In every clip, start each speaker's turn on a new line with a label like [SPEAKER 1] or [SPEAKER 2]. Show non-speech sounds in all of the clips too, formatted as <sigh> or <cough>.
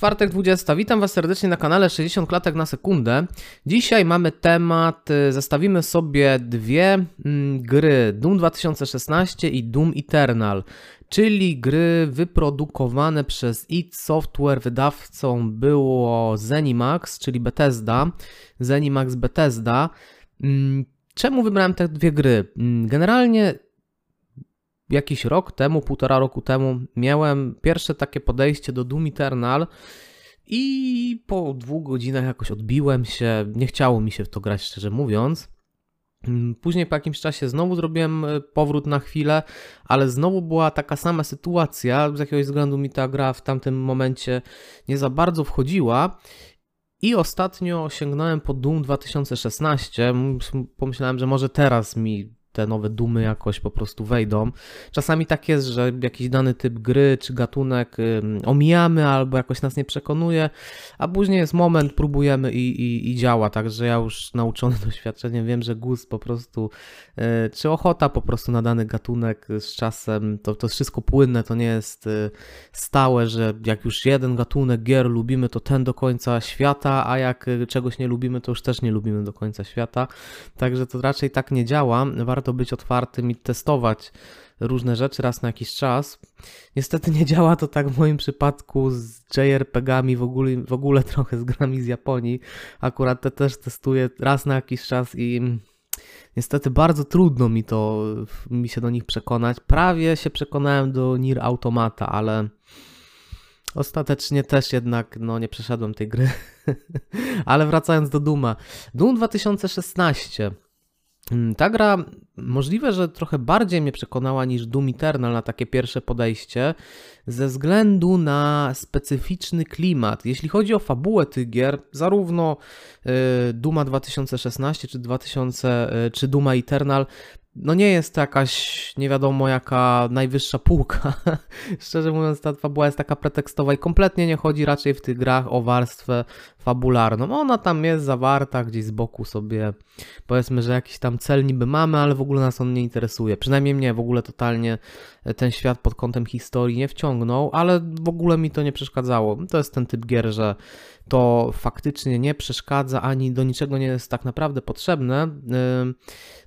[SPEAKER 1] czwartek 20. Witam Was serdecznie na kanale 60 klatek na sekundę. Dzisiaj mamy temat, y, zestawimy sobie dwie mm, gry Doom 2016 i Doom Eternal, czyli gry wyprodukowane przez id Software. Wydawcą było Zenimax, czyli Bethesda. Zenimax Bethesda. Mm, czemu wybrałem te dwie gry? Mm, generalnie jakiś rok temu, półtora roku temu, miałem pierwsze takie podejście do Doom Eternal i po dwóch godzinach jakoś odbiłem się, nie chciało mi się w to grać, szczerze mówiąc. Mm, później po jakimś czasie znowu zrobiłem e, powrót na chwilę, ale znowu była taka sama sytuacja. Z jakiegoś względu mi ta gra w tamtym momencie nie za bardzo wchodziła. I ostatnio sięgnąłem po Doom 2016. Pomyślałem, że może teraz mi te nowe dumy jakoś po prostu wejdą. Czasami tak jest, że jakiś dany typ gry czy gatunek omijamy albo jakoś nas nie przekonuje, a później jest moment, próbujemy i, i, i działa. Także ja już nauczony <laughs> doświadczeniem wiem, że gust po prostu, e, czy ochota po prostu na dany gatunek z czasem, to, to jest wszystko płynne, to nie jest e, stałe, że jak już jeden gatunek gier lubimy, to ten do końca świata, a jak e, czegoś nie lubimy, to już też nie lubimy do końca świata. Także to raczej tak nie działa. Warto warto być otwartym i testować różne rzeczy raz na jakiś czas. Niestety nie działa to tak w moim przypadku z JRPG-ami, w ogóle, w ogóle trochę z grami z Japonii. Akurat te też testuję raz na jakiś czas i niestety bardzo trudno mi to, mi się do nich przekonać. Prawie się przekonałem do Nier Automata, ale ostatecznie też jednak no, nie przeszedłem tej gry. <laughs> ale wracając do Duma. Doom 2016 Mm, ta gra możliwe, że trochę bardziej mnie przekonała niż Doom Eternal na takie pierwsze podejście, ze względu na specyficzny klimat. Jeśli chodzi o fabułę tych gier, zarówno y, Duma 2016 czy 2000 y, czy Duma Eternal no nie jest to jakaś nie wiadomo jaka najwyższa półka. <laughs> Szczerze mówiąc, ta fabuła jest taka pretekstowa i kompletnie nie chodzi raczej w tych grach o warstwę fabularną. Ona tam jest zawarta gdzieś z boku sobie. Powiedzmy, że jakiś tam cel niby mamy, ale w ogóle nas on nie interesuje. Przynajmniej mnie w ogóle totalnie ten świat pod kątem historii nie wciągnął, ale w ogóle mi to nie przeszkadzało. To jest ten typ gier, że to faktycznie nie przeszkadza ani do niczego nie jest tak naprawdę potrzebne.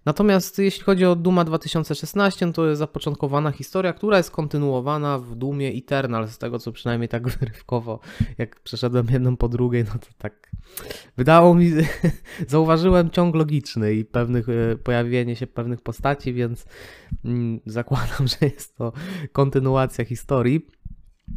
[SPEAKER 1] Natomiast jeśli chodzi o Duma 2016, to jest zapoczątkowana historia, która jest kontynuowana w Dumie Eternal, z tego co przynajmniej tak <laughs> wyrywkowo, jak przeszedłem jedną po drugiej, no to tak wydało mi, <laughs> zauważyłem ciąg logiczny i pewnych, e, pojawienie się pewnych postaci, więc mm, zakładam, <laughs> że jest to kontynuacja historii.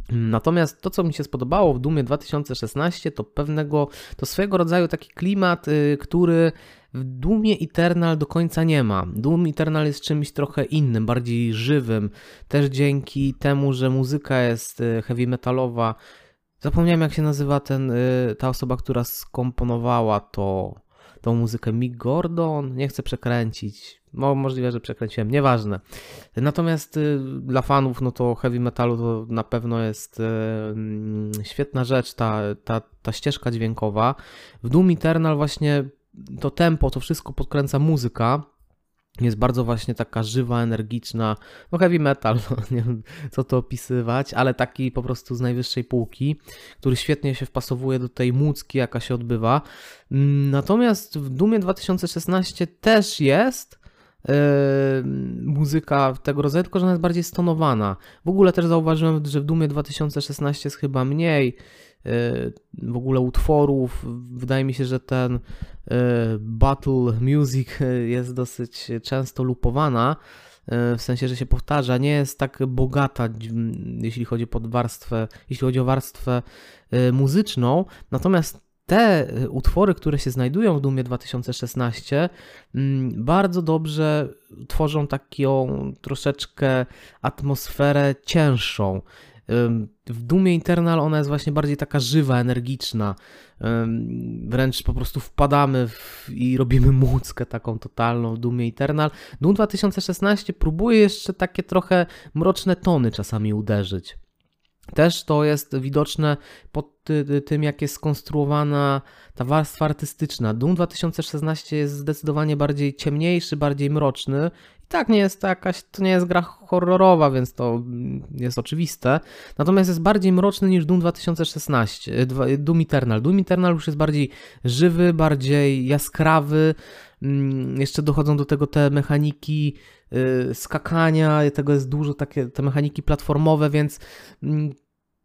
[SPEAKER 1] Natomiast to, co mi się spodobało w Dumie 2016, to pewnego, to swojego rodzaju taki klimat, y, który w Dumie Eternal do końca nie ma. Doom Eternal jest czymś trochę innym, bardziej żywym, też dzięki temu, że muzyka jest y, heavy metalowa. Zapomniałem, jak się nazywa ten, y, ta osoba, która skomponowała to tą muzykę Mick Gordon, nie chcę przekręcić, Mo, możliwe, że przekręciłem, nieważne. Natomiast y, dla fanów, no to heavy metalu to na pewno jest y, mm, świetna rzecz, ta, ta, ta ścieżka dźwiękowa. W Doom Eternal właśnie to tempo, to wszystko podkręca muzyka, jest bardzo właśnie taka żywa, energiczna, no heavy metal, <laughs> no, nie wiem co to opisywać, ale taki po prostu z najwyższej półki, który świetnie się wpasowuje do tej mucki, jaka się odbywa. Natomiast w Dumie 2016 też jest yy, muzyka tego rodzaju, tylko że ona jest bardziej stonowana. W ogóle też zauważyłem, że w Dumie 2016 jest chyba mniej w ogóle utworów. Wydaje mi się, że ten e, battle music <laughs> jest dosyć często lupowana, e, w sensie, że się powtarza, nie jest tak bogata, jeśli chodzi pod warstwę, jeśli chodzi o warstwę e, muzyczną. Natomiast te utwory, które się znajdują w Dumie 2016, bardzo dobrze tworzą taką troszeczkę atmosferę cięższą. W Dumie Internal ona jest właśnie bardziej taka żywa, energiczna. Wręcz po prostu wpadamy w, i robimy muckę taką totalną w Dumie Eternal. Doom 2016 próbuje jeszcze takie trochę mroczne tony czasami uderzyć. Też to jest widoczne pod tym, jak jest skonstruowana ta warstwa artystyczna. Doom 2016 jest zdecydowanie bardziej ciemniejszy, bardziej mroczny. I tak nie jest to jakaś, to nie jest gra horrorowa, więc to jest oczywiste. Natomiast jest bardziej mroczny niż Doom 2016, Doom Eternal. Doom Eternal już jest bardziej żywy, bardziej jaskrawy. Mm, jeszcze dochodzą do tego te mechaniki skakania, tego jest dużo, takie te mechaniki platformowe, więc mm,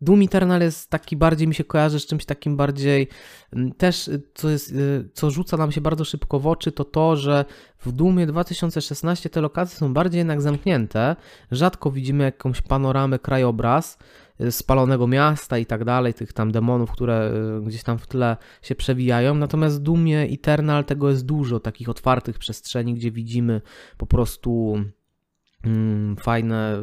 [SPEAKER 1] Doom Eternal jest taki bardziej, mi się kojarzy z czymś takim bardziej, mm, też y, co, jest, y, co rzuca nam się bardzo szybko w oczy, to to, że w Doomie 2016 te lokacje są bardziej jednak zamknięte, rzadko widzimy jakąś panoramę, krajobraz, y, spalonego miasta i tak dalej, tych tam demonów, które gdzieś tam w tle się przewijają. Natomiast w Doomie Eternal tego jest dużo, takich otwartych przestrzeni, gdzie widzimy po prostu Mm, fajne,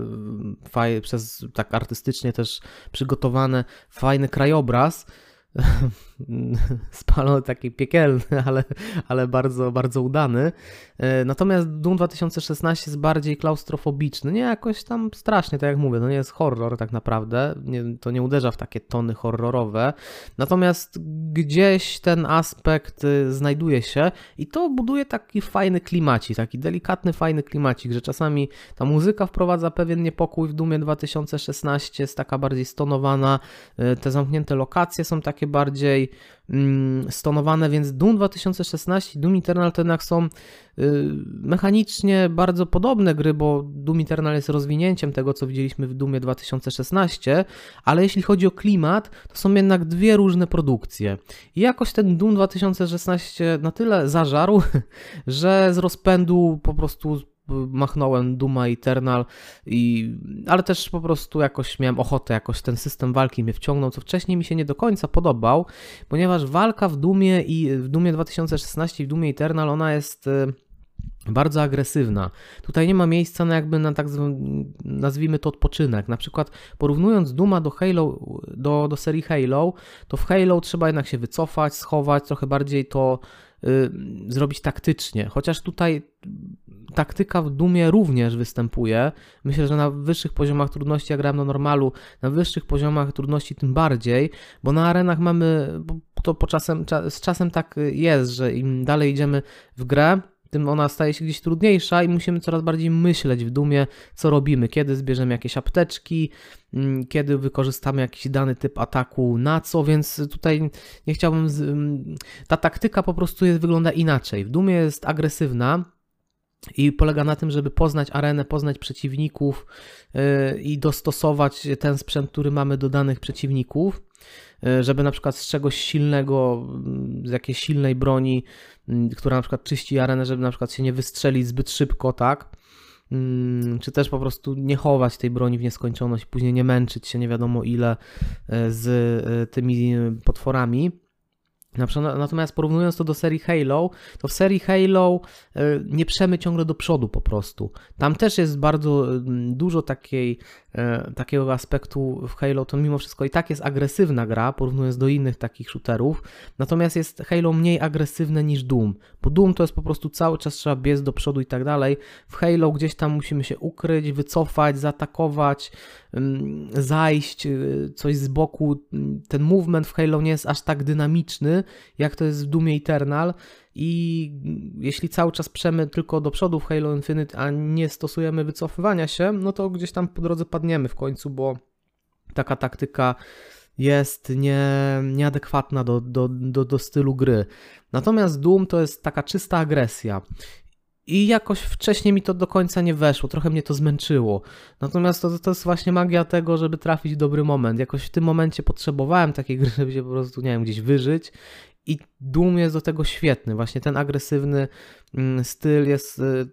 [SPEAKER 1] faj, przez tak artystycznie też przygotowane, fajny krajobraz, <laughs> spalony, taki piekielny, <laughs> ale, ale bardzo, bardzo udany. E, natomiast Doom 2016 jest bardziej klaustrofobiczny, nie jakoś tam strasznie, tak jak mówię, to nie jest horror tak naprawdę, nie, to nie uderza w takie tony horrorowe, natomiast gdzieś ten aspekt y, znajduje się i to buduje taki fajny klimacik, taki delikatny, fajny klimacik, że czasami ta muzyka wprowadza pewien niepokój w Doomie 2016, jest taka bardziej stonowana, y, te zamknięte lokacje są takie bardziej mm, stonowane, więc Doom 2016 i Doom Eternal to jednak są y, mechanicznie bardzo podobne gry, bo Doom Eternal jest rozwinięciem tego, co widzieliśmy w Doomie 2016, ale jeśli chodzi o klimat, to są jednak dwie różne produkcje. I jakoś ten Doom 2016 na tyle zażarł, <laughs> że z rozpędu po prostu machnąłem Duma Eternal, i, ale też po prostu jakoś miałem ochotę, jakoś ten system walki mnie wciągnął, co wcześniej mi się nie do końca podobał, ponieważ walka w Dumie i w Dumie 2016 i w Dumie Eternal ona jest y, bardzo agresywna. Tutaj nie ma miejsca na jakby na tak nazwijmy to odpoczynek. Na przykład porównując Duma do Halo, do, do serii Halo, to w Halo trzeba jednak się wycofać, schować, trochę bardziej to zrobić taktycznie. Chociaż tutaj taktyka w Dumie również występuje. Myślę, że na wyższych poziomach trudności, jak grałem na normalu, na wyższych poziomach trudności tym bardziej, bo na arenach mamy, to po czasem, z czasem tak jest, że im dalej idziemy w grę, tym ona staje się gdzieś trudniejsza i musimy coraz bardziej myśleć w dumie, co robimy, kiedy zbierzemy jakieś apteczki, mm, kiedy wykorzystamy jakiś dany typ ataku, na co, więc tutaj nie chciałbym. Z... Mm, ta taktyka po prostu jest, wygląda inaczej. W dumie jest agresywna, i polega na tym, żeby poznać arenę, poznać przeciwników yy, i dostosować ten sprzęt, który mamy do danych przeciwników, yy, żeby na przykład z czegoś silnego, mm, z jakiejś silnej broni, yy, która na przykład czyści arenę, żeby na przykład się nie wystrzelić zbyt szybko, tak? Mm, czy też po prostu nie chować tej broni w nieskończoność, później nie męczyć się nie wiadomo ile z tymi potworami. Natomiast porównując to do serii Halo, to w serii Halo e, nie przemy ciągle do przodu po prostu. Tam też jest bardzo dużo takiej, e, takiego aspektu w Halo, to mimo wszystko i tak jest agresywna gra, porównując do innych takich shooterów. Natomiast jest Halo mniej agresywne niż Doom, bo Doom to jest po prostu cały czas trzeba biec do przodu i tak dalej. W Halo gdzieś tam musimy się ukryć, wycofać, zaatakować, zajść, y, coś z boku. Ten movement w Halo nie jest aż tak dynamiczny, jak to jest w Doomie Eternal i jeśli cały czas przemy tylko do przodu w Halo Infinite, a nie stosujemy wycofywania się, no to gdzieś tam po drodze padniemy w końcu, bo taka taktyka jest nie, nieadekwatna do, do, do, do stylu gry. Natomiast Doom to jest taka czysta agresja. I jakoś wcześniej mi to do końca nie weszło, trochę mnie to zmęczyło. Natomiast to, to jest właśnie magia tego, żeby trafić w dobry moment. Jakoś w tym momencie potrzebowałem takiej gry, <laughs> żeby się po prostu, nie wiem, gdzieś wyżyć. I Doom jest do tego świetny. Właśnie ten agresywny mm, styl jest y,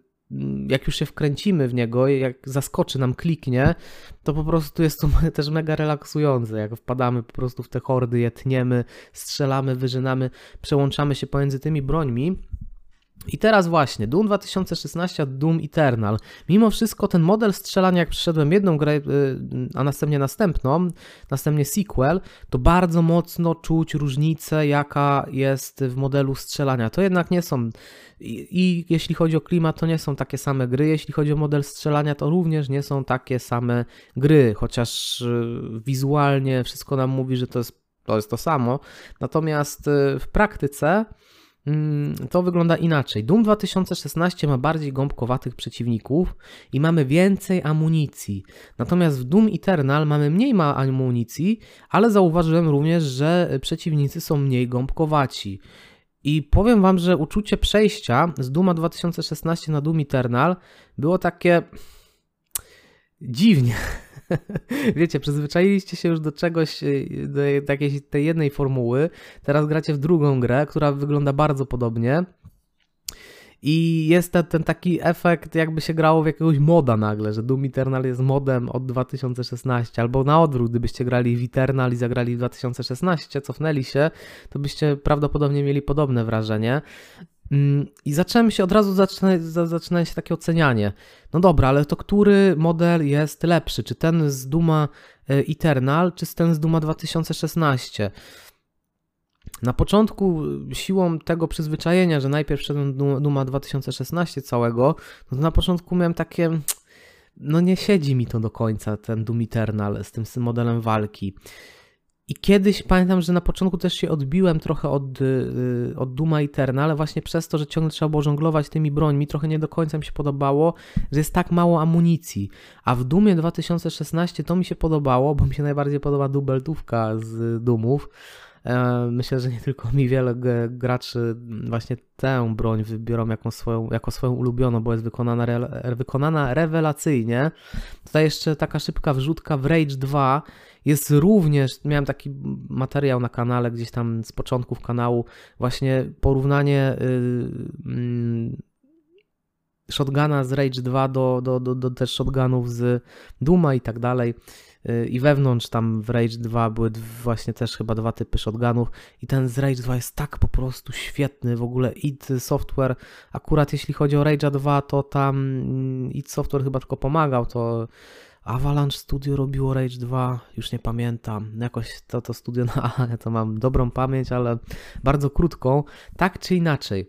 [SPEAKER 1] jak już się wkręcimy w niego, jak zaskoczy nam, kliknie, to po prostu jest to <laughs> też mega relaksujące. Jak wpadamy po prostu w te hordy, je tniemy, strzelamy, wyżynamy, przełączamy się pomiędzy tymi brońmi I teraz właśnie, Doom 2016, Doom Eternal. Mimo wszystko ten model strzelania, jak przyszedłem jedną grę, y, a następnie następną, następnie sequel, to bardzo mocno czuć różnicę, jaka jest w modelu strzelania. To jednak nie są, i, i jeśli chodzi o klimat, to nie są takie same gry. Jeśli chodzi o model strzelania, to również nie są takie same gry, chociaż y, wizualnie wszystko nam mówi, że to jest to, jest to samo. Natomiast y, w praktyce to wygląda inaczej. Doom 2016 ma bardziej gąbkowatych przeciwników i mamy więcej amunicji. Natomiast w Doom Eternal mamy mniej ma amunicji, ale zauważyłem również, że przeciwnicy są mniej gąbkowaci. I powiem wam, że uczucie przejścia z Duma 2016 na Doom Eternal było takie dziwnie. <laughs> Wiecie, przyzwyczailiście się już do czegoś, y, do jakiejś tej jednej formuły, teraz gracie w drugą grę, która wygląda bardzo podobnie. I jest ten, ten, taki efekt, jakby się grało w jakiegoś moda nagle, że Doom Eternal jest modem od 2016, albo na odwrót, gdybyście grali w Eternal i zagrali w 2016, cofnęli się, to byście prawdopodobnie mieli podobne wrażenie. Mm, I zacząłem się od razu zaczyna, zaczyna się takie ocenianie. No dobra, ale to który model jest lepszy? Czy ten z Duma e, Eternal, czy ten z Duma 2016? Na początku siłą tego przyzwyczajenia, że najpierw szedłem Duma 2016 całego, no to na początku miałem takie no nie siedzi mi to do końca, ten Doom Eternal z tym modelem walki. I kiedyś pamiętam, że na początku też się odbiłem trochę od, y, od Duma Eterna, ale właśnie przez to, że ciągle trzeba było żonglować tymi brońmi, trochę nie do końca mi się podobało, że jest tak mało amunicji. A w Dumie 2016 to mi się podobało, bo mi się najbardziej podoba dubeltówka z Dumów. E, myślę, że nie tylko mi wiele graczy właśnie tę broń wybiorą jako swoją, jako swoją ulubioną, bo jest wykonana, re, wykonana rewelacyjnie. Tutaj jeszcze taka szybka wrzutka w Rage 2 jest również, miałem taki materiał na kanale, gdzieś tam z początków kanału, właśnie porównanie yy, shotguna z Rage 2 do, do, do, do też shotgunów z Duma i tak dalej. Y, I wewnątrz tam w Rage 2 były właśnie też chyba dwa typy shotgunów i ten z Rage 2 jest tak po prostu świetny. W ogóle id Software, akurat jeśli chodzi o Rage 2, to tam mm, id Software chyba tylko pomagał, to Avalanche Studio robiło Rage 2, już nie pamiętam. Jakoś to, to studio <laughs> no, to mam dobrą pamięć, ale bardzo krótką. Tak czy inaczej,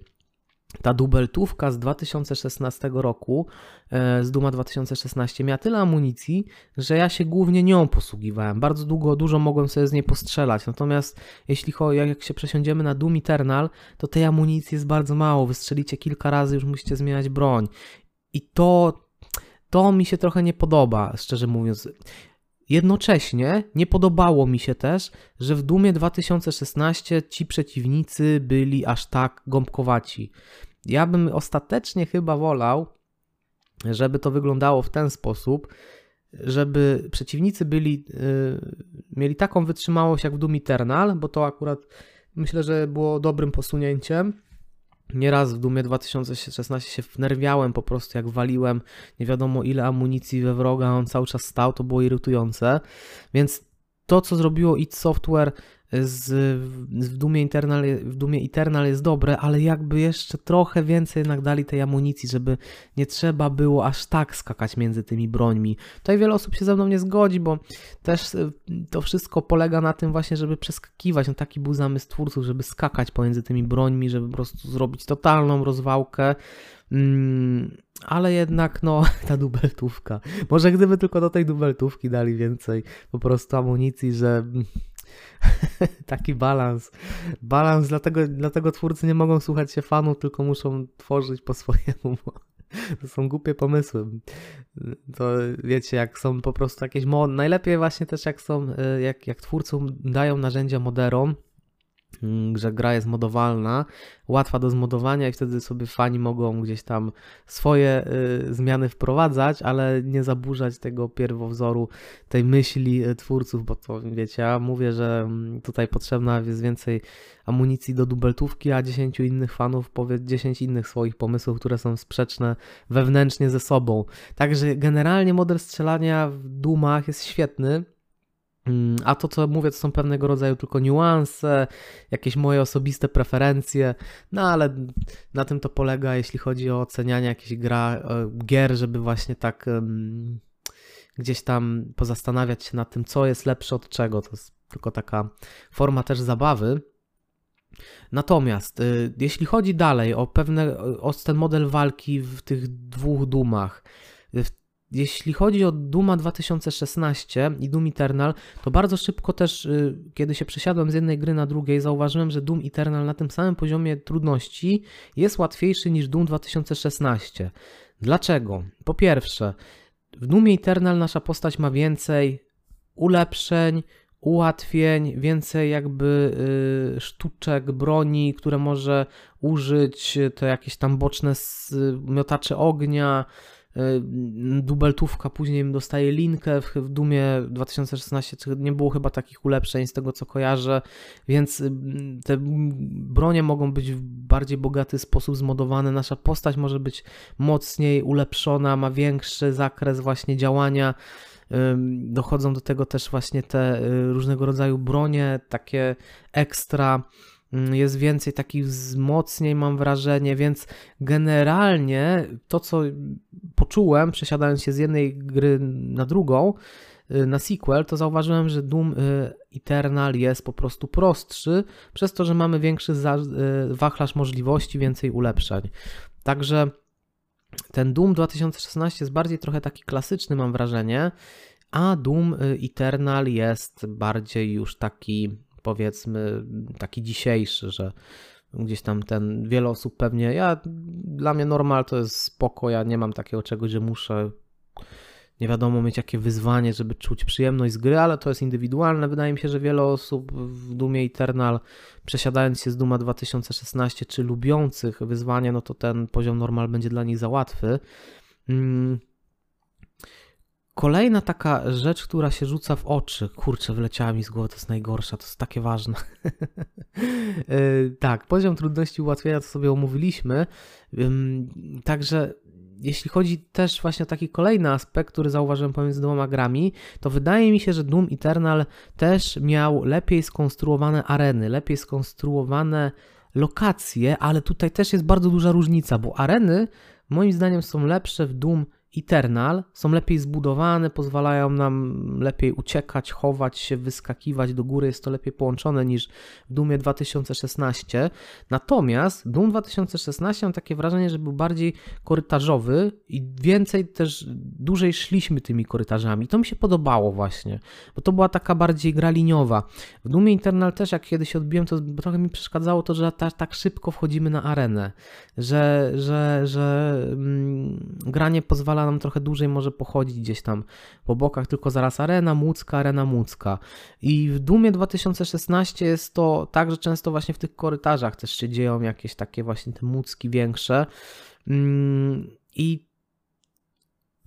[SPEAKER 1] ta dubeltówka z 2016 roku, e, z Duma 2016, miała tyle amunicji, że ja się głównie nią posługiwałem. Bardzo długo, dużo mogłem sobie z niej postrzelać. Natomiast jeśli chodzi, jak się przesiądziemy na Doom Eternal, to tej amunicji jest bardzo mało. Wystrzelicie kilka razy, już musicie zmieniać broń. I to to mi się trochę nie podoba, szczerze mówiąc. Jednocześnie nie podobało mi się też, że w Dumie 2016 ci przeciwnicy byli aż tak gąbkowaci. Ja bym ostatecznie chyba wolał, żeby to wyglądało w ten sposób, żeby przeciwnicy byli, yy, mieli taką wytrzymałość jak w Doom Eternal, bo to akurat myślę, że było dobrym posunięciem Nieraz w Dumie 2016 się wnerwiałem po prostu, jak waliłem nie wiadomo ile amunicji we wroga, on cały czas stał, to było irytujące. Więc to, co zrobiło id Software z, w, Dumie Eternal, w Dumie Eternal jest dobre, ale jakby jeszcze trochę więcej jednak dali tej amunicji, żeby nie trzeba było aż tak skakać między tymi brońmi. Tutaj wiele osób się ze mną nie zgodzi, bo też y, to wszystko polega na tym właśnie, żeby przeskakiwać. No taki był zamysł twórców, żeby skakać pomiędzy tymi brońmi, żeby po prostu zrobić totalną rozwałkę. Mm, ale jednak, no, <laughs> ta dubeltówka. Może gdyby tylko do tej dubeltówki dali więcej po prostu amunicji, że <laughs> Taki balans. Balans, dlatego, dlatego twórcy nie mogą słuchać się fanów, tylko muszą tworzyć po <laughs> swojemu. To są głupie pomysły. To wiecie, jak są po prostu jakieś mod. Najlepiej właśnie też jak są, y, jak, jak twórcom dają narzędzia moderom, że gra jest modowalna, łatwa do zmodowania i wtedy sobie fani mogą gdzieś tam swoje y, zmiany wprowadzać, ale nie zaburzać tego pierwowzoru, tej myśli y, twórców, bo to wiecie, ja mówię, że mm, tutaj potrzebna jest więcej amunicji do dubeltówki, a 10 innych fanów powie 10 innych swoich pomysłów, które są sprzeczne wewnętrznie ze sobą. Także generalnie model strzelania w Dumach jest świetny, Mm, a to, co mówię, to są pewnego rodzaju tylko niuanse, jakieś moje osobiste preferencje, no ale na tym to polega, jeśli chodzi o ocenianie jakichś gra, e, gier, żeby właśnie tak um, gdzieś tam pozastanawiać się nad tym, co jest lepsze od czego. To jest tylko taka forma też zabawy. Natomiast y, jeśli chodzi dalej o pewne, o ten model walki w tych dwóch dumach, w jeśli chodzi o Duma 2016 i Doom Eternal, to bardzo szybko też, y, kiedy się przesiadłem z jednej gry na drugiej, zauważyłem, że Doom Eternal na tym samym poziomie trudności jest łatwiejszy niż Doom 2016. Dlaczego? Po pierwsze, w Doomie Eternal nasza postać ma więcej ulepszeń, ułatwień, więcej jakby y, sztuczek, broni, które może użyć, to jakieś tam boczne miotacze ognia, dubeltówka, później dostaje linkę. W Dumie 2016 nie było chyba takich ulepszeń z tego co kojarzę, więc te bronie mogą być w bardziej bogaty sposób zmodowane. Nasza postać może być mocniej ulepszona, ma większy zakres właśnie działania. Dochodzą do tego też właśnie te różnego rodzaju bronie, takie ekstra jest więcej takich wzmocnień, mam wrażenie, więc generalnie to, co poczułem, przesiadając się z jednej gry na drugą, y, na sequel, to zauważyłem, że Doom y, Eternal jest po prostu prostszy, przez to, że mamy większy y, wachlarz możliwości, więcej ulepszeń. Także ten Doom 2016 jest bardziej trochę taki klasyczny, mam wrażenie, a Doom Eternal jest bardziej już taki powiedzmy taki dzisiejszy, że gdzieś tam ten, wiele osób pewnie, ja, dla mnie normal to jest spoko, ja nie mam takiego czegoś, że muszę nie wiadomo mieć jakie wyzwanie, żeby czuć przyjemność z gry, ale to jest indywidualne. Wydaje mi się, że wiele osób w Dumie Eternal, przesiadając się z Duma 2016, czy lubiących wyzwania, no to ten poziom normal będzie dla nich za łatwy. Kolejna taka rzecz, która się rzuca w oczy, kurczę, wleciała mi z głowy, to jest najgorsza, to jest takie ważne. E, <laughs> tak, poziom trudności ułatwienia to sobie omówiliśmy. Także jeśli chodzi też właśnie o taki kolejny aspekt, który zauważyłem pomiędzy dwoma grami, to wydaje mi się, że Doom Eternal też miał lepiej skonstruowane areny, lepiej skonstruowane lokacje, ale tutaj też jest bardzo duża różnica, bo areny moim zdaniem są lepsze w Doom Eternal są lepiej zbudowane, pozwalają nam lepiej uciekać, chować się, wyskakiwać do góry, jest to lepiej połączone niż w Doomie 2016. Natomiast Doom 2016 mam takie wrażenie, że był bardziej korytarzowy i więcej też, dłużej szliśmy tymi korytarzami. To mi się podobało właśnie, bo to była taka bardziej gra liniowa. W Doomie Eternal też jak kiedyś odbiłem, to trochę mi przeszkadzało to, że tak, szybko wchodzimy na arenę, że, że, że mm, granie pozwala nam trochę dłużej może pochodzić gdzieś tam po bokach, tylko zaraz arena Mucka, arena Mucka. I w Dumie 2016 jest to tak, że często właśnie w tych korytarzach też się dzieją jakieś takie właśnie te Mucki większe. Mm, I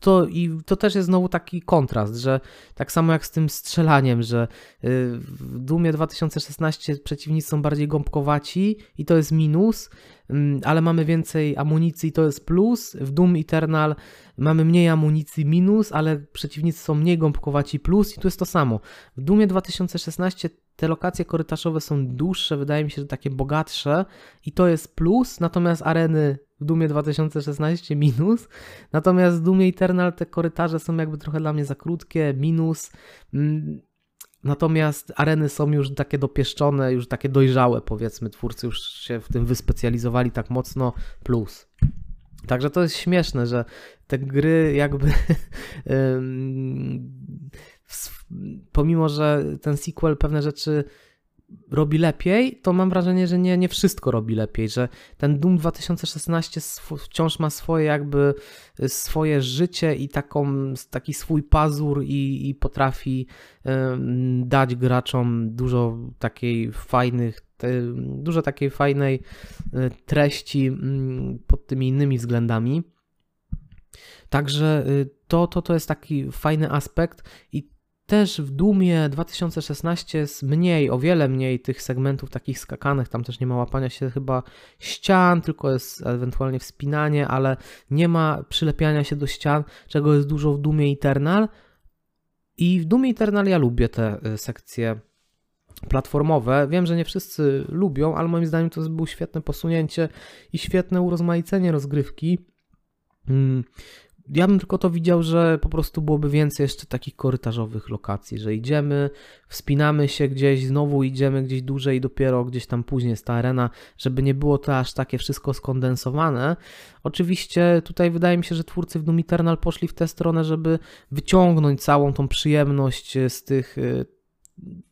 [SPEAKER 1] to, I to też jest znowu taki kontrast, że tak samo jak z tym strzelaniem, że y, w Dumie 2016 przeciwnicy są bardziej gąbkowaci i to jest minus, mm, ale mamy więcej amunicji i to jest plus. W Doom Eternal mamy mniej amunicji minus, ale przeciwnicy są mniej gąbkowaci plus i tu jest to samo. W Doomie 2016 te lokacje korytarzowe są dłuższe, wydaje mi się, że takie bogatsze i to jest plus, natomiast areny w Dumie 2016 minus, natomiast w Dumie Eternal te korytarze są jakby trochę dla mnie za krótkie, minus. Mm, natomiast areny są już takie dopieszczone, już takie dojrzałe, powiedzmy. Twórcy już się w tym wyspecjalizowali tak mocno, plus. Także to jest śmieszne, że te gry jakby <laughs> pomimo, że ten sequel pewne rzeczy robi lepiej, to mam wrażenie, że nie, nie wszystko robi lepiej, że ten Doom 2016 wciąż ma swoje jakby swoje życie i taką, taki swój pazur i, i potrafi dać graczom dużo takiej fajnych, te, dużo takiej fajnej e, treści mm, pod tymi innymi względami. Także y, to, to, to jest taki fajny aspekt i też w Dumie 2016 jest mniej, o wiele mniej tych segmentów takich skakanych, tam też nie ma łapania się chyba ścian, tylko jest ewentualnie wspinanie, ale nie ma przylepiania się do ścian, czego jest dużo w Dumie Eternal. I w Doom Eternal ja lubię te y, sekcje platformowe. Wiem, że nie wszyscy lubią, ale moim zdaniem to było świetne posunięcie i świetne urozmaicenie rozgrywki. Ja bym tylko to widział, że po prostu byłoby więcej jeszcze takich korytarzowych lokacji, że idziemy, wspinamy się gdzieś, znowu idziemy gdzieś dłużej i dopiero gdzieś tam później jest ta arena, żeby nie było to aż takie wszystko skondensowane. Oczywiście tutaj wydaje mi się, że twórcy w Doom Eternal poszli w tę stronę, żeby wyciągnąć całą tą przyjemność z tych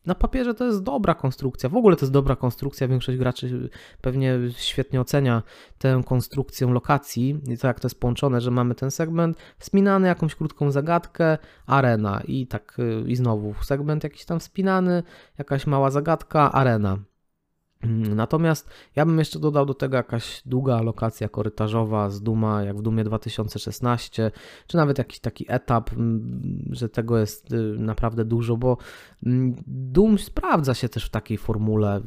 [SPEAKER 1] na papierze to jest dobra konstrukcja. W ogóle to jest dobra konstrukcja. Większość graczy pewnie świetnie ocenia tę konstrukcję lokacji i to jak to jest połączone, że mamy ten segment wspinany, jakąś krótką zagadkę, arena i tak i znowu segment jakiś tam wspinany, jakaś mała zagadka, arena. Mm, natomiast ja bym jeszcze dodał do tego jakaś długa lokacja korytarzowa z Duma, jak w Dumie 2016, czy nawet jakiś taki etap, mm, że tego jest y, naprawdę dużo, bo mm, Doom sprawdza się też w takiej formule.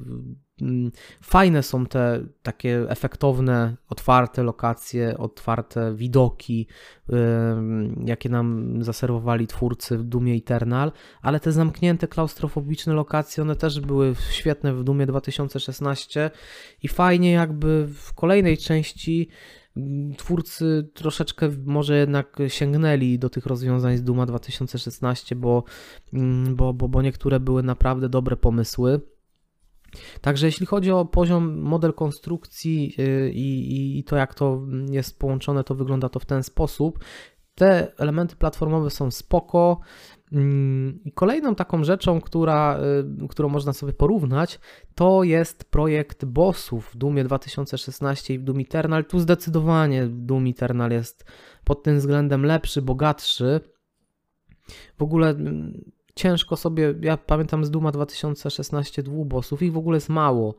[SPEAKER 1] Mm, fajne są te takie efektowne, otwarte lokacje, otwarte widoki, jakie nam zaserwowali twórcy w Dumie Eternal, ale te zamknięte, klaustrofobiczne lokacje, one też były świetne w Dumie 2016 i fajnie jakby w kolejnej części mm, twórcy troszeczkę może jednak sięgnęli do tych rozwiązań z Duma 2016, bo, mm, bo, bo, bo niektóre były naprawdę dobre pomysły. Także jeśli chodzi o poziom, model konstrukcji y, i, i to, jak to jest połączone, to wygląda to w ten sposób. Te elementy platformowe są spoko. Mm, I kolejną taką rzeczą, która, y, którą można sobie porównać, to jest projekt bossów w Dumie 2016 i w Doom Eternal. Tu zdecydowanie Doom Eternal jest pod tym względem lepszy, bogatszy. W ogóle mm, ciężko sobie, ja pamiętam z Duma 2016 dwóch bossów, ich w ogóle jest mało.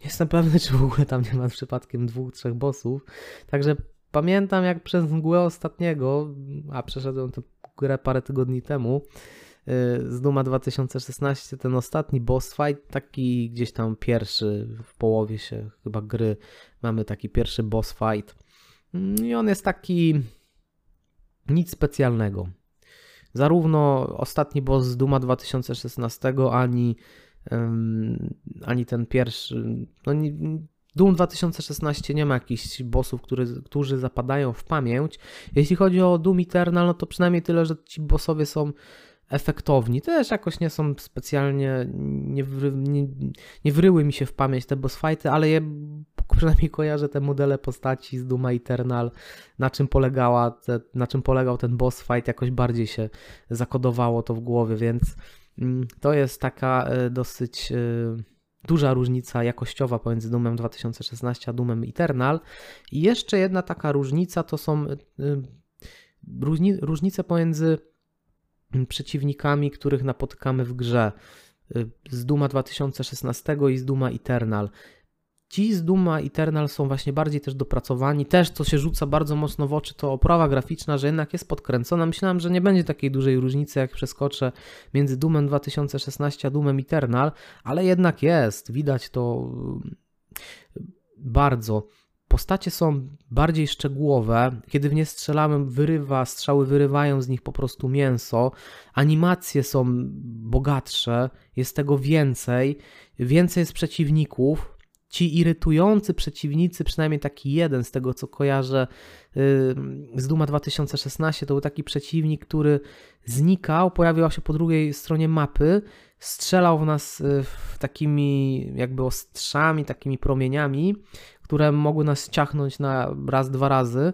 [SPEAKER 1] Nie jestem pewny, czy w ogóle tam nie ma przypadkiem dwóch, trzech bossów. Także pamiętam jak przez mgłę ostatniego, a przeszedłem tę grę parę tygodni temu, y, z Duma 2016, ten ostatni boss fight, taki gdzieś tam pierwszy, w połowie się chyba gry, mamy taki pierwszy boss fight. I on jest taki nic specjalnego. Zarówno ostatni boss z Duma 2016, ani, um, ani ten pierwszy. No, nie, Doom 2016 nie ma jakichś bossów, który, którzy zapadają w pamięć. Jeśli chodzi o Doom Eternal, no to przynajmniej tyle, że ci bossowie są efektowni. Też jakoś nie są specjalnie, nie, wry, nie, nie wryły mi się w pamięć te boss fighty, ale je przynajmniej kojarzę te modele postaci z Duma Eternal, na czym polegała, te, na czym polegał ten boss fight, jakoś bardziej się zakodowało to w głowie, więc mm, to jest taka e, dosyć e, duża różnica jakościowa pomiędzy Doomem 2016 a Doomem Eternal. I jeszcze jedna taka różnica to są e, różnice pomiędzy mm, przeciwnikami, których napotykamy w grze z Duma 2016 i z Duma Eternal. Ci z Duma Eternal są właśnie bardziej też dopracowani. Też, co się rzuca bardzo mocno w oczy, to oprawa graficzna, że jednak jest podkręcona. Myślałem, że nie będzie takiej dużej różnicy, jak przeskoczę między Doomem 2016 a Doomem Eternal, ale jednak jest. Widać to mm, bardzo. Postacie są bardziej szczegółowe. Kiedy w nie strzelamy, wyrywa, strzały wyrywają z nich po prostu mięso. Animacje są bogatsze, jest tego więcej. Więcej jest przeciwników ci irytujący przeciwnicy, przynajmniej taki jeden z tego co kojarzę z Duma 2016, to był taki przeciwnik, który znikał, pojawiał się po drugiej stronie mapy, strzelał w nas y, takimi jakby ostrzami, takimi promieniami, które mogły nas ciachnąć na raz, dwa razy,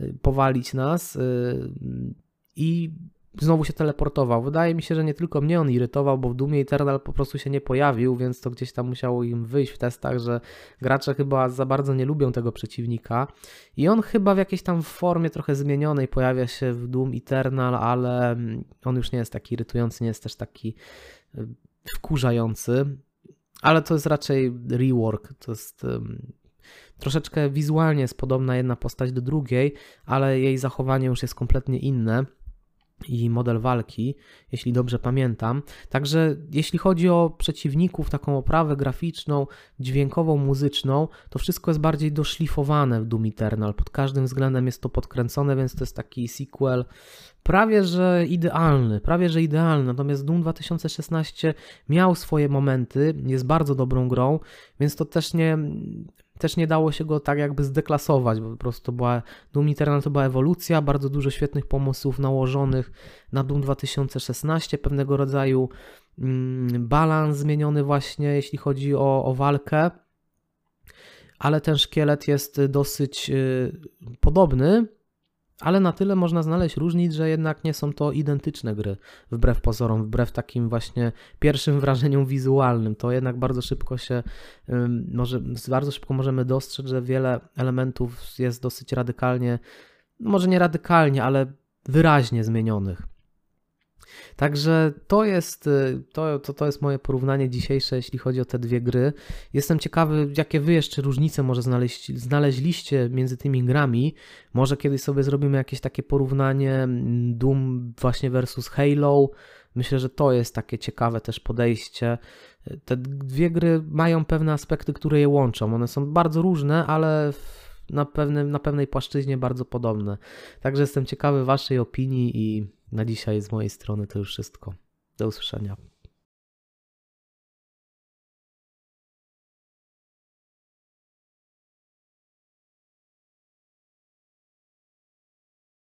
[SPEAKER 1] y, powalić nas y, i znowu się teleportował. Wydaje mi się, że nie tylko mnie on irytował, bo w Dumie Eternal po prostu się nie pojawił, więc to gdzieś tam musiało im wyjść w testach, że gracze chyba za bardzo nie lubią tego przeciwnika. I on chyba w jakiejś tam formie trochę zmienionej pojawia się w Doom Eternal, ale on już nie jest taki irytujący, nie jest też taki y, wkurzający. Ale to jest raczej rework, to jest troszeczkę wizualnie jest podobna jedna postać do drugiej, ale jej zachowanie już jest kompletnie inne. I model walki, jeśli dobrze pamiętam. Także jeśli chodzi o przeciwników, taką oprawę graficzną, dźwiękową, muzyczną, to wszystko jest bardziej doszlifowane w Doom Eternal. Pod każdym względem jest to podkręcone, więc to jest taki sequel prawie że idealny, prawie że idealny. Natomiast Doom 2016 miał swoje momenty, jest bardzo dobrą grą, więc to też nie też nie dało się go tak jakby zdeklasować, bo po prostu była Doom Eternal to była ewolucja, bardzo dużo świetnych pomysłów nałożonych na Doom 2016, pewnego rodzaju mm, balans zmieniony właśnie jeśli chodzi o, o walkę, ale ten szkielet jest dosyć y, podobny, ale na tyle można znaleźć różnic, że jednak nie są to identyczne gry, wbrew pozorom, wbrew takim właśnie pierwszym wrażeniom wizualnym. To jednak bardzo szybko się, może, bardzo szybko możemy dostrzec, że wiele elementów jest dosyć radykalnie, no może nie radykalnie, ale wyraźnie zmienionych. Także to jest, y, to, to, to jest moje porównanie dzisiejsze, jeśli chodzi o te dwie gry. Jestem ciekawy, jakie wy jeszcze różnice może znaleźć, znaleźliście między tymi grami. Może kiedyś sobie zrobimy jakieś takie porównanie mm, Doom właśnie versus Halo. Myślę, że to jest takie ciekawe też podejście. Te dwie gry mają pewne aspekty, które je łączą. One są bardzo różne, ale na, pewnym, na pewnej płaszczyźnie bardzo podobne. Także jestem ciekawy Waszej opinii i na dzisiaj z mojej strony to już wszystko. Do usłyszenia.